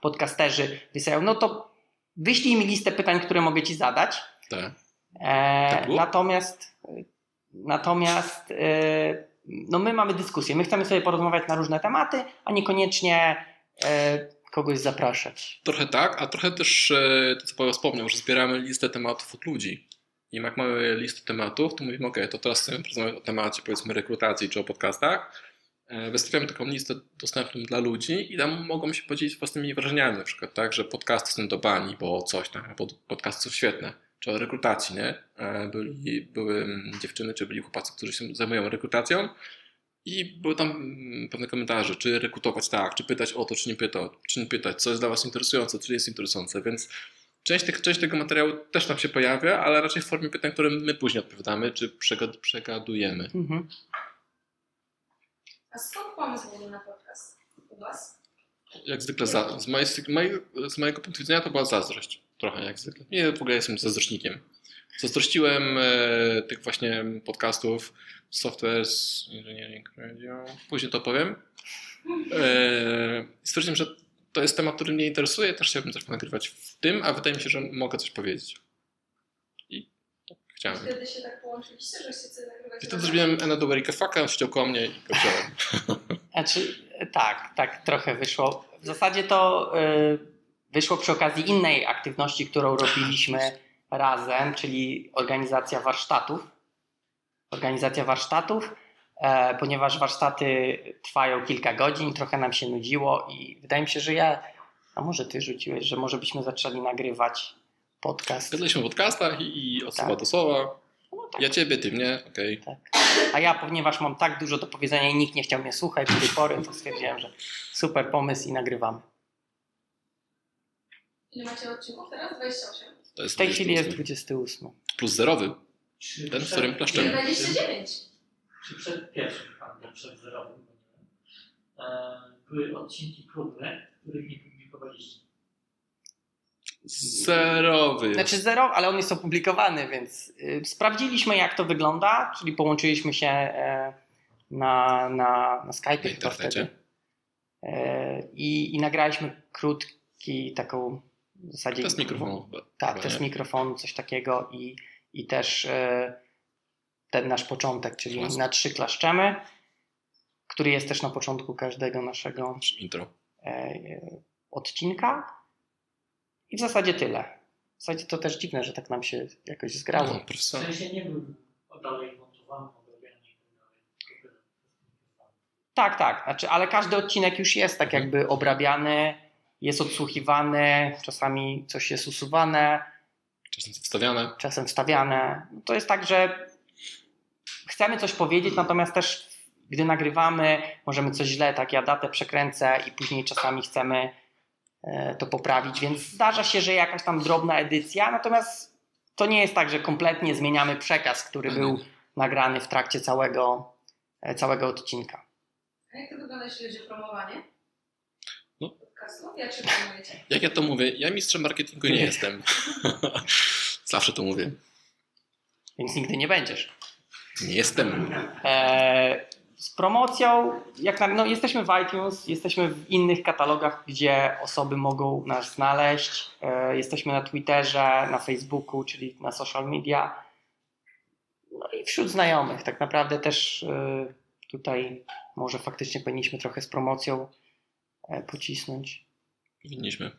podcasterzy wysyłają, no to wyślij mi listę pytań, które mogę Ci zadać. Tak. E, Tak natomiast natomiast e, no my mamy dyskusję. My chcemy sobie porozmawiać na różne tematy, a niekoniecznie kogoś zapraszać. Trochę tak, a trochę też e, to, co Paweł wspomniał, że zbieramy listę tematów od ludzi. I jak mamy listę tematów, to mówimy, ok, to teraz chcemy porozmawiać o temacie powiedzmy rekrutacji czy o podcastach. E, Wystawiamy taką listę dostępną dla ludzi i tam mogą się podzielić własnymi wrażeniami, na przykład tak, że podcasty są do bani, bo coś tam, bo podcasty są świetne. Czy o rekrutacji, nie? E, Byli, były mm, dziewczyny, czy byli chłopacy, którzy się zajmują rekrutacją i były tam mm, pewne komentarze, czy rekrutować tak, czy pytać o to, czy nie pytać, czy nie pytać, co jest dla Was interesujące, czy jest interesujące, więc część, tych, część tego materiału też tam się pojawia, ale raczej w formie pytań, które my później odpowiadamy, czy przegad, przegadujemy. Mhm. A skąd pomysł na podcast u Was? Jak zwykle za, z, mojej, z, mojego, z mojego punktu widzenia to była zazdrość, trochę jak zwykle. Nie, w ogóle jestem zazdrośnikiem. Zazdrościłem e, tych właśnie podcastów Software Engineering Radio, później to powiem. E, i stwierdziłem, że to jest temat, który mnie interesuje, też chciałbym coś nagrywać w tym, a wydaje mi się, że mogę coś powiedzieć. I tak chciałem. Wtedy się tak połączyliście, że chcecie nagrywać I wtedy zrobiłem Another Erika Fucka, on siedział koło mnie i go wziąłem. Znaczy, tak, tak trochę wyszło. W zasadzie to y, wyszło przy okazji innej aktywności, którą robiliśmy razem, czyli organizacja warsztatów. Organizacja warsztatów, e, ponieważ warsztaty trwają kilka godzin, trochę nam się nudziło i wydaje mi się, że ja, a może ty rzuciłeś, że może byśmy zaczęli nagrywać podcast. Gadaliśmy o podcastach i, i od słowa Tak. do słowa. No tak. Ja ciebie, ty mnie, okej. Tak. A ja, ponieważ mam tak dużo do powiedzenia i nikt nie chciał mnie słuchać do tej pory, to stwierdziłem, że super pomysł i nagrywamy. Ile macie odcinków teraz? 28. To jest W tej chwili jest 28. 28. Plus zerowy. Czy Ten, w przed- którym klaszczemy. 29. Czy przed pierwszym handlem, przed wiem, e, były odcinki próbne, których nie publikowaliście. Zerowy. Znaczy zero, ale on jest opublikowany, więc y, sprawdziliśmy jak to wygląda, czyli połączyliśmy się e, na, na, na Skype Na chyba internecie. wtedy. E, i, I nagraliśmy krótki taką w zasadzie... Test mikrofonu. Tak, test mikrofonu, coś takiego i, i też e, ten nasz początek, czyli na trzy klaszczemy, który jest też na początku każdego naszego Intro. e, odcinka. I w zasadzie tyle. W zasadzie to też dziwne, że tak nam się jakoś zgrało. No, W sensie nie był dalej montowany, tak. Tak, tak. Znaczy, ale każdy odcinek już jest tak Mhm. jakby obrabiany, jest odsłuchiwany, czasami coś jest usuwane, Czasem wstawiane. czasem wstawiane. No To jest tak, że chcemy coś powiedzieć, natomiast też gdy nagrywamy, możemy coś źle, tak ja datę przekręcę i później czasami chcemy e, to poprawić, więc zdarza się, że jakaś tam drobna edycja, natomiast to nie jest tak, że kompletnie zmieniamy przekaz, który Mhm. był nagrany w trakcie całego, e, całego odcinka. A jak to wygląda, jeśli chodzi o promowanie? Podcastu? Jak się? Jak ja to mówię, ja mistrzem marketingu nie jestem. Zawsze to mówię. Więc nigdy nie będziesz. Nie jestem. E, z promocją, jak na, no, jesteśmy w iTunes, jesteśmy w innych katalogach, gdzie osoby mogą nas znaleźć. E, jesteśmy na Twitterze, na Facebooku, czyli na social media. No i wśród znajomych. Tak naprawdę też e, tutaj może faktycznie powinniśmy trochę z promocją pocisnąć. Powinniśmy.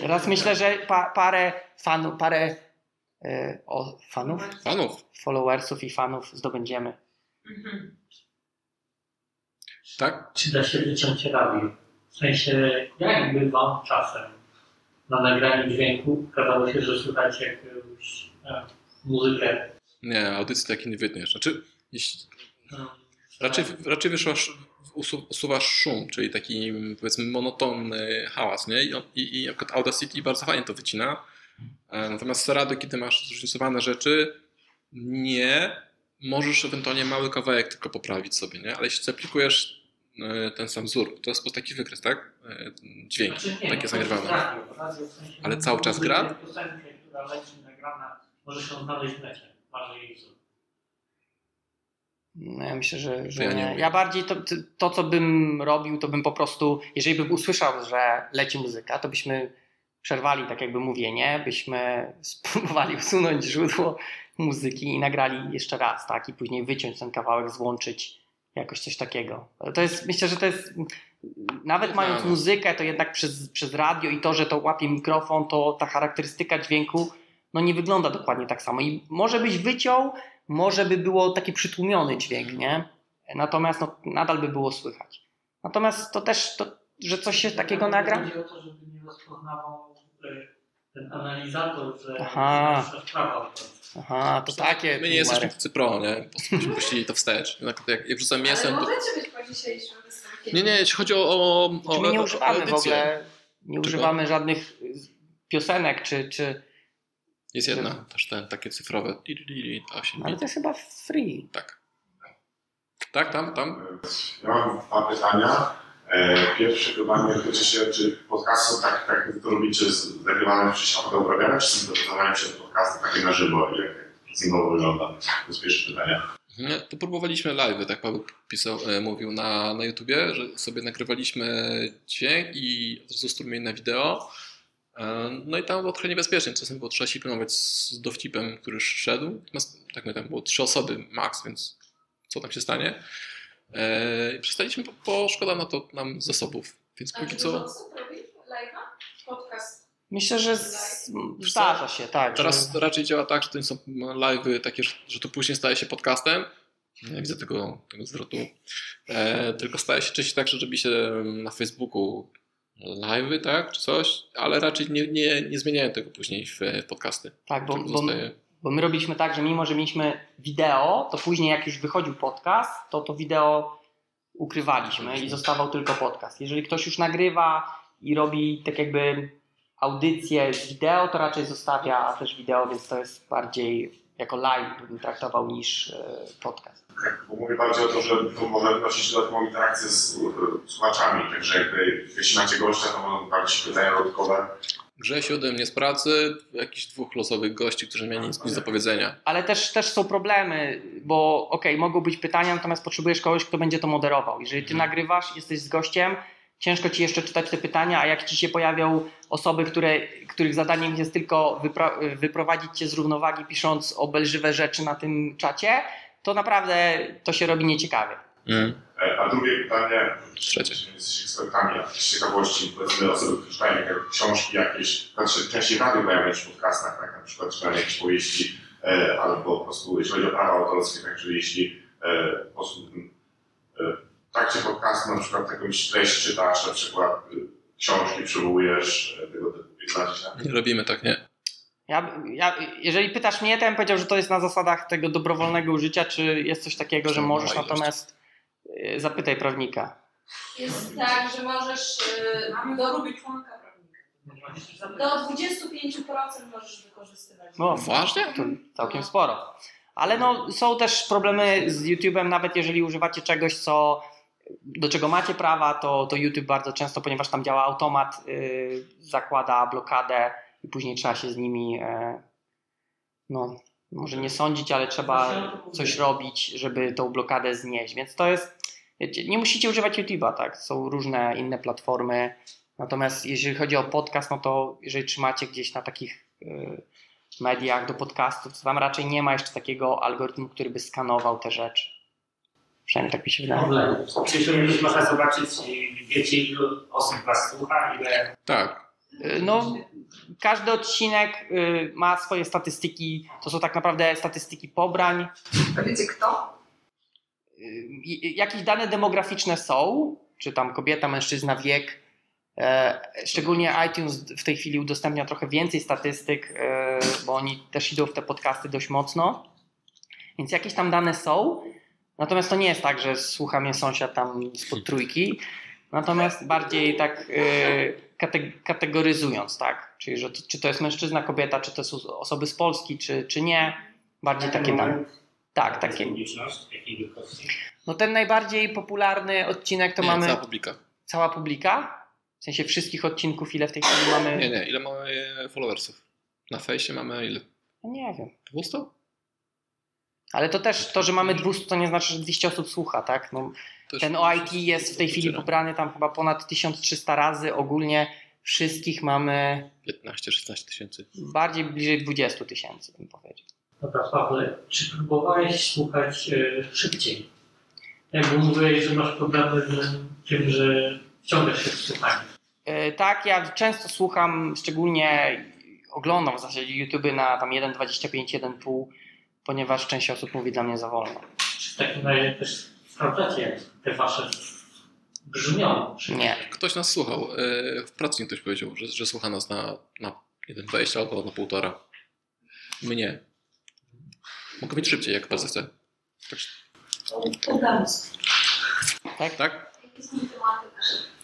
Teraz myślę, że pa, parę fanów, parę e, o, fanów, Fanów. followersów i fanów zdobędziemy. Mhm. Tak? Czy da się wyciąć radio? W sensie, jakby wam czasem na nagraniu dźwięku kazało się, że słychać jakąś e, muzykę. Nie, audycji takiej nie wytniesz. Znaczy, jeśli, e, raczej, raczej usuwasz szum, czyli taki powiedzmy monotonny hałas, nie? I, i, i Audacity bardzo fajnie to wycina. E, Natomiast radio, kiedy masz zróżnicowane rzeczy, nie możesz ewentualnie mały kawałek tylko poprawić sobie, nie? Ale jeśli zaplikujesz e, ten sam wzór, to jest po taki wykres, tak? E, Dźwięk, Znaczy, nie, tak radio w sensie Ale cały czas gra? Piosenkę, która leci nagrana, może się znaleźć w necie. Jej wzór. No ja myślę, że, że ja nie nie. Ja bardziej to, to- co bym robił, to bym po prostu, jeżeli bym usłyszał, że leci muzyka, to byśmy przerwali tak jakby mówienie, byśmy spróbowali usunąć źródło muzyki i nagrali jeszcze raz, tak? I później wyciąć ten kawałek, złączyć jakoś coś takiego. To jest, myślę, że to jest, nawet Nie mając znamy. muzykę, to jednak przez, przez radio i to, że to łapie mikrofon, to ta charakterystyka dźwięku no nie wygląda dokładnie tak samo. I może byś wyciął, może by było taki przytłumiony dźwięk, nie? Natomiast no, nadal by było słychać. Natomiast to też, to, że coś się takiego nagra. Chodzi o to, żeby nie rozpoznawał ten analizator, że Aha. sprawa. Aha, to takie. My nie jesteśmy numery. tacy pro, nie? Po prostu byśmy puścili to wstecz. Jak, jak, jak wrzucam Ale mięsem, to... możecie być po dzisiejszym wystąpieniu. Nie, nie, jeśli chodzi o, o, o, Czy my nie używamy w ogóle, nie Czego? używamy żadnych piosenek, czy, czy Jest jedna, też ten, takie cyfrowe. 8 ale to jest chyba free. Tak. Tak, tam, tam. Ja mam dwa pytania. E, Pierwsze pytanie dotyczy się, czy podcasty są tak, tak jak to robicie, z- nagrywane wcześniej, a potem obrabiane, czy są dodawane przed podcasty takie na żywo jak procentowo wygląda? To jest pierwsze pytanie. Nie, to próbowaliśmy live, tak Paweł pisał, e, mówił na, na YouTubie, że sobie nagrywaliśmy dźwięk i strumień na wideo. E, No i tam było trochę niebezpiecznie. Czasem było trzeba się pilnować z dowcipem, który szedł. Natomiast tak my tam było trzy osoby max, więc co tam się stanie? E, I przestaliśmy, bo, szkoda na to nam zasobów. Więc A póki co. osób robi live'a? Podcast. Myślę, że z, zdarza się, tak. Teraz że, raczej działa tak, że to nie są live'y takie, że- że to później staje się podcastem. Nie widzę tego, tego zwrotu. E, tylko staje się częściej tak, że robi się na Facebooku live'y, tak, czy coś, ale raczej nie, nie, nie zmieniają tego później w, w podcasty. tak, bo, bo, bo my robiliśmy tak, że mimo, że mieliśmy wideo, to później jak już wychodził podcast, to to wideo ukrywaliśmy i zostawał tylko podcast. Jeżeli ktoś już nagrywa i robi tak jakby audycję z wideo, to raczej zostawia też wideo, więc to jest bardziej jako live bym traktował niż e, podcast. Tak, bo mówię bardziej o to, że to może wnosić dodatkową interakcję z e, słuchaczami, także jakby, jeśli macie gościa, to mogą bawić się pytania dodatkowe. Grzesiu ode mnie z pracy, jakichś dwóch losowych gości, którzy mieli nic, nic do powiedzenia. Ale też, też są problemy, bo okej, mogą być pytania, natomiast potrzebujesz kogoś, kto będzie to moderował. Jeżeli ty nagrywasz, jesteś z gościem, ciężko ci jeszcze czytać te pytania, a jak ci się pojawią osoby, które, których zadaniem jest tylko wypro, wyprowadzić cię z równowagi, pisząc obelżywe rzeczy na tym czacie, to naprawdę to się robi nieciekawie. E, A drugie pytanie, Trzecie. jeśli jesteście ekspertami, a z ciekawości, powiedzmy osoby, które czytają jakieś książki jakieś, znaczy częściej radiu pojawiają się w podcastach, tak, na przykład czytają jakieś powieści, e, albo po prostu, jeśli chodzi o prawa autorskie, także jeśli e, po prostu e, w trakcie podcastu na przykład jakąś treść czytasz, na przykład e, książki przywołujesz, e, tego typu, się? Nie robimy tak, nie. Ja, ja, jeżeli pytasz mnie, to ja bym powiedział, że to jest na zasadach tego dobrowolnego użycia, czy jest coś takiego, że możesz, natomiast y, zapytaj prawnika. Jest tak, że możesz y, do, lubię członka prawnika. do 25% możesz wykorzystywać. No, Ważnie? to całkiem sporo. Ale no, są też problemy z YouTube'em, nawet jeżeli używacie czegoś, co do czego macie prawa, to, to YouTube bardzo często, ponieważ tam działa automat, yy, zakłada blokadę i później trzeba się z nimi, e, no, może nie sądzić, ale trzeba coś robić, żeby tą blokadę znieść. Więc to jest, wiecie, nie musicie używać YouTube'a, tak? Są różne inne platformy. Natomiast jeżeli chodzi o podcast, no to jeżeli trzymacie gdzieś na takich y, mediach do podcastów, to tam raczej nie ma jeszcze takiego algorytmu, który by skanował te rzeczy. Przynajmniej tak mi się wydaje. Problem. Czyli można zobaczyć wiecie ilu osób was słucha, ile... Tak. Y, No, każdy odcinek y, ma swoje statystyki. To są tak naprawdę statystyki pobrań. A wiecie kto? Y, jakieś dane demograficzne są, czy tam kobieta, mężczyzna, wiek. E, Szczególnie iTunes w tej chwili udostępnia trochę więcej statystyk, e, bo oni też idą w te podcasty dość mocno. Więc jakieś tam dane są. Natomiast to nie jest tak, że słucha mnie sąsiad tam spod trójki. Natomiast bardziej tak kategoryzując, tak? Czyli, że to, czy to jest mężczyzna, kobieta, czy to są osoby z Polski, czy, czy nie. Bardziej takie dane. Tak, takie. Publiczność, jakiej wielkości? No ten najbardziej popularny odcinek to nie, mamy cała publika. cała publika. W sensie wszystkich odcinków, ile w tej chwili mamy. Nie, nie, ile mamy followersów? Na fejsie mamy ile? No nie wiem. 200? Ale to też to, że mamy 200, to nie znaczy, że 200 osób słucha, tak? No, To ten OIT jest w tej chwili pobrany tam chyba ponad 1300 razy. Ogólnie wszystkich mamy 15-16 tysięcy. bardziej bliżej 20 tysięcy, bym powiedział. Dobra, Pawle, czy próbowałeś słuchać e, szybciej? Jakby mówiłeś, że masz problemy z tym, że wciągasz się w słuchanie. E, Tak, ja często słucham, szczególnie oglądam w zasadzie YouTube na tam 1.25, 1.5, ponieważ część osób mówi dla mnie za wolno. Czy w takim razie też sprawdzacie, jak te wasze brzmią? Nie. Ktoś nas słuchał. e, W pracy ktoś powiedział, że, że słucha nas na, na 1,20 albo na 1,5. My nie. Mogę mieć szybciej, jak bardzo chcę. Pomysł. Tak? Tak? Jakie są tematy naszych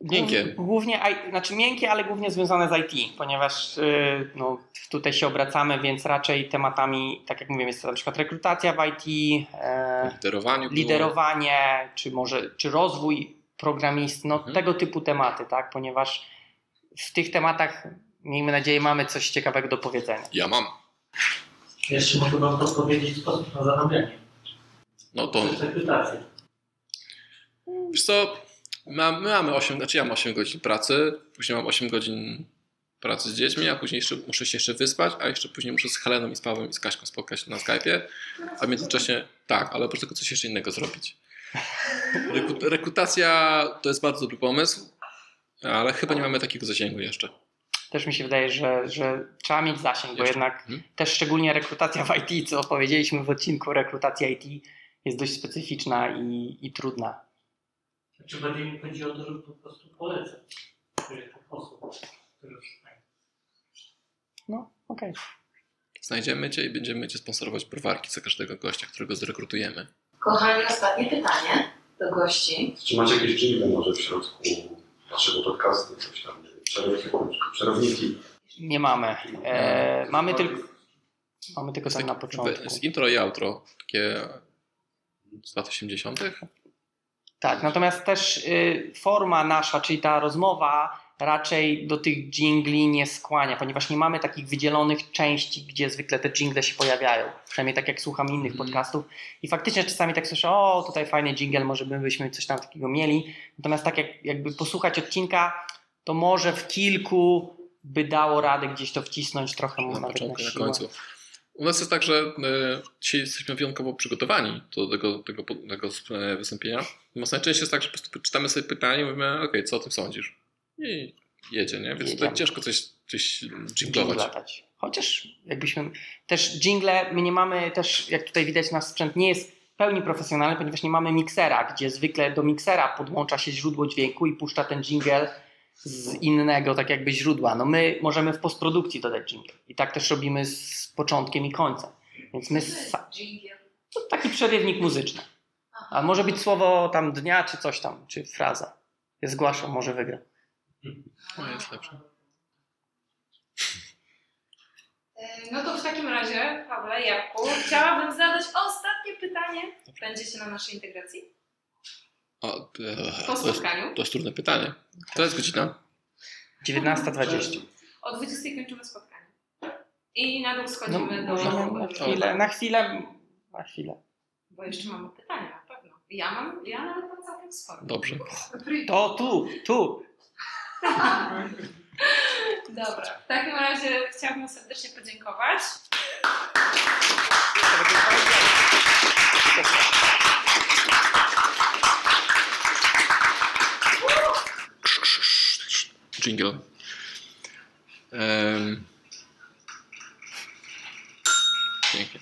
Miękkie. Głów- Głównie, znaczy miękkie, ale głównie związane z IT, ponieważ yy, no, tutaj się obracamy, więc raczej tematami, tak jak mówię, jest to na przykład rekrutacja w IT, e, Liderowaniu. było. liderowanie, czy może czy rozwój programisty, no Mhm. tego typu tematy, tak, ponieważ w tych tematach, miejmy nadzieję, mamy coś ciekawego do powiedzenia. Ja mam. Jeszcze mogę wam podpowiedzieć sposób na zarabianie. No to rekrutację. Wiesz co, my mamy 8, znaczy ja mam 8 godzin pracy, później mam 8 godzin pracy z dziećmi, a później jeszcze, muszę się jeszcze wyspać, a jeszcze później muszę z Heleną i z Pawłem i z Kaśką spotkać na Skype'ie, a w międzyczasie, tak, ale oprócz tego coś jeszcze innego zrobić. Rekrut- Rekrutacja to jest bardzo dobry pomysł, ale chyba nie mamy takiego zasięgu jeszcze. Też mi się wydaje, że, że trzeba mieć zasięg, bo Jeszcze. jednak Mhm. też szczególnie rekrutacja w IT, co powiedzieliśmy w odcinku, rekrutacja IT jest dość specyficzna i, i trudna. Czy bardziej mi chodzi o to, żeby po prostu polecać tych osób, które szukają. No, okej. Znajdziemy Cię i będziemy Cię sponsorować browarki za każdego gościa, którego zrekrutujemy. Kochani, ostatnie pytanie do gości. Czy macie jakieś jingle może w środku naszego podcastu, coś tam, przerwniki? Nie mamy. E, mamy tylko. Mamy tylko tam na początku. Z intro i outro, takie z lat 80. Tak, natomiast też y, forma nasza, czyli ta rozmowa, raczej do tych jingli nie skłania, ponieważ nie mamy takich wydzielonych części, gdzie zwykle te jingle się pojawiają. Przynajmniej tak jak słucham innych Mhm. podcastów. I faktycznie czasami tak słyszę, o tutaj fajny jingle, może my byśmy coś tam takiego mieli. Natomiast tak jak jakby posłuchać odcinka, to może w kilku by dało radę gdzieś to wcisnąć trochę mu na nawet początku, na na końcu. U nas jest tak, że e, dzisiaj jesteśmy wyjątkowo przygotowani do tego, tego, tego e, wystąpienia. Natomiast najczęściej jest tak, że po prostu czytamy sobie pytanie i mówimy, okej, co o tym sądzisz? I jedzie, nie? Więc tutaj ciężko coś, coś dżinglować. Chociaż jakbyśmy też jingle, my nie mamy też, jak tutaj widać, nasz sprzęt nie jest w pełni profesjonalny, ponieważ nie mamy miksera, gdzie zwykle do miksera podłącza się źródło dźwięku i puszcza ten jingle z innego, tak jakby źródła. No my możemy w postprodukcji dodać jingle. I tak też robimy z początkiem i końcem. Więc my sa- Dżingiel. to taki przerywnik muzyczny. A może być słowo tam dnia, czy coś tam, czy fraza. Ja zgłaszam, może wygra. O, jest lepsze. E, No to w takim razie, Pawle, Jabłku, chciałabym zadać ostatnie pytanie. Będziecie na naszej integracji? O, e, Po to, jest, spotkaniu? to jest trudne pytanie. To jest godzina. 19.20. O 20 kończymy spotkanie. I na dół No, schodzimy do... możemy na chwilę, na chwilę, na chwilę. Bo jeszcze mamy pytania, na pewno. Ja mam, ja nawet mam całkiem sporo. Dobrze. To tu, tu. Dobra, w takim razie chciałabym serdecznie podziękować. Jingle. Em. Pięknie.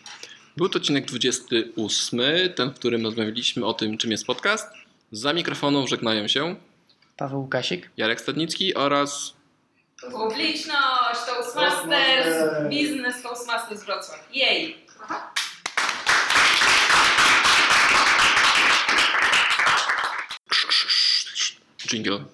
Był to odcinek 28, ten, w którym rozmawialiśmy o tym, czym jest podcast. Za mikrofoną żegnają się Paweł Łukasik. Jarek Stadnicki oraz Publiczność, Toastmasters, biznes Toastmasters Wrocław. Jej! Jingle.